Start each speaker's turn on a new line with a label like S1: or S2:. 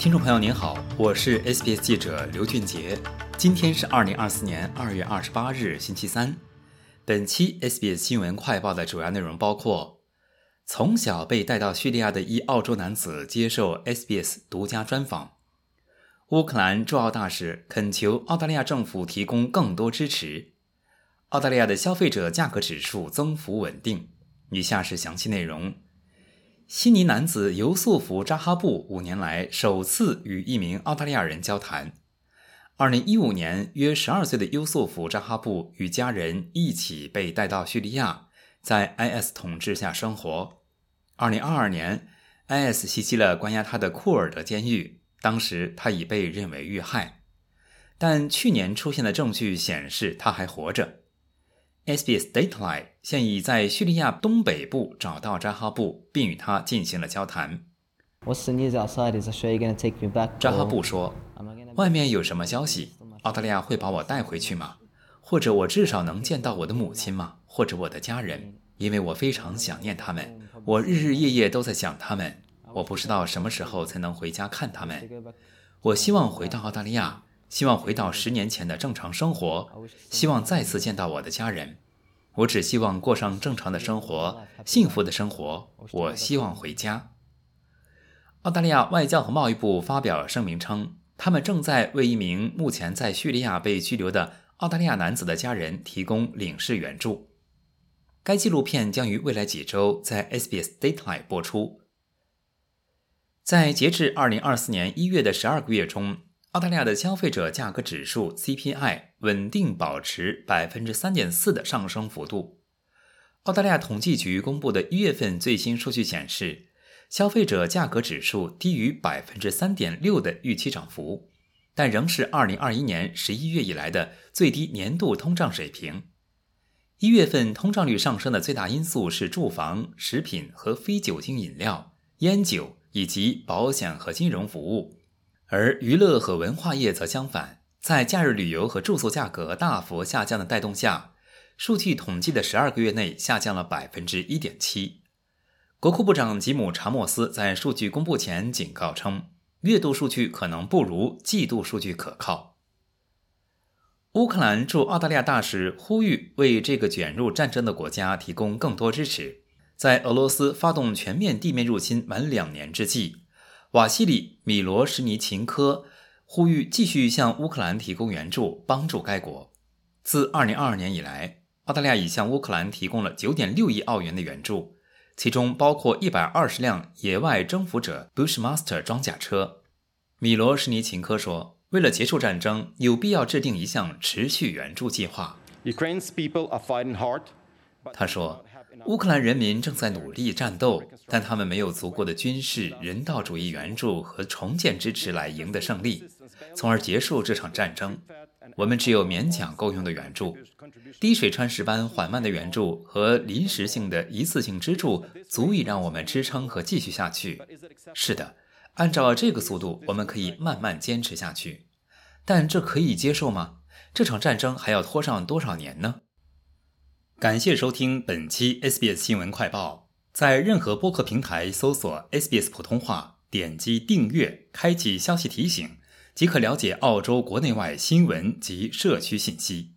S1: 听众朋友您好，我是 SBS 记者刘俊杰。今天是二零二四年二月二十八日，星期三。本期 SBS 新闻快报的主要内容包括：从小被带到叙利亚的一澳洲男子接受 SBS 独家专访；乌克兰驻澳大使恳求澳大利亚政府提供更多支持；澳大利亚的消费者价格指数增幅稳定。以下是详细内容。悉尼男子尤素福·扎哈布五年来首次与一名澳大利亚人交谈。二零一五年，约十二岁的尤素福·扎哈布与家人一起被带到叙利亚，在 IS 统治下生活。二零二二年，IS 袭击了关押他的库尔德监狱，当时他已被认为遇害，但去年出现的证据显示他还活着。SBS Dateline 现已在叙利亚东北部找到扎哈布，并与他进行了交谈。扎哈布说：“外面有什么消息？澳大利亚会把我带回去吗？或者我至少能见到我的母亲吗？或者我的家人？因为我非常想念他们，我日日夜夜都在想他们。我不知道什么时候才能回家看他们。我希望回到澳大利亚。”希望回到十年前的正常生活，希望再次见到我的家人。我只希望过上正常的生活，幸福的生活。我希望回家。澳大利亚外交和贸易部发表声明称，他们正在为一名目前在叙利亚被拘留的澳大利亚男子的家人提供领事援助。该纪录片将于未来几周在 SBS Dateline 播出。在截至二零二四年一月的十二个月中。澳大利亚的消费者价格指数 CPI 稳定保持百分之三点四的上升幅度。澳大利亚统计局公布的一月份最新数据显示，消费者价格指数低于百分之三点六的预期涨幅，但仍是二零二一年十一月以来的最低年度通胀水平。一月份通胀率上升的最大因素是住房、食品和非酒精饮料、烟酒以及保险和金融服务。而娱乐和文化业则相反，在假日旅游和住宿价格大幅下降的带动下，数据统计的十二个月内下降了百分之一点七。国库部长吉姆·查莫斯在数据公布前警告称，月度数据可能不如季度数据可靠。乌克兰驻澳大利亚大使呼吁为这个卷入战争的国家提供更多支持，在俄罗斯发动全面地面入侵满两年之际。瓦西里·米罗什尼琴科呼吁继续向乌克兰提供援助，帮助该国。自2022年以来，澳大利亚已向乌克兰提供了9.6亿澳元的援助，其中包括120辆野外征服者 Bushmaster 装甲车。米罗什尼琴科说：“为了结束战争，有必要制定一项持续援助计划。”
S2: Ukraine's people are fighting hard.
S1: 他说。乌克兰人民正在努力战斗，但他们没有足够的军事、人道主义援助和重建支持来赢得胜利，从而结束这场战争。我们只有勉强够用的援助，滴水穿石般缓慢的援助和临时性的一次性支柱足以让我们支撑和继续下去。是的，按照这个速度，我们可以慢慢坚持下去。但这可以接受吗？这场战争还要拖上多少年呢？感谢收听本期 SBS 新闻快报。在任何播客平台搜索 SBS 普通话，点击订阅，开启消息提醒，即可了解澳洲国内外新闻及社区信息。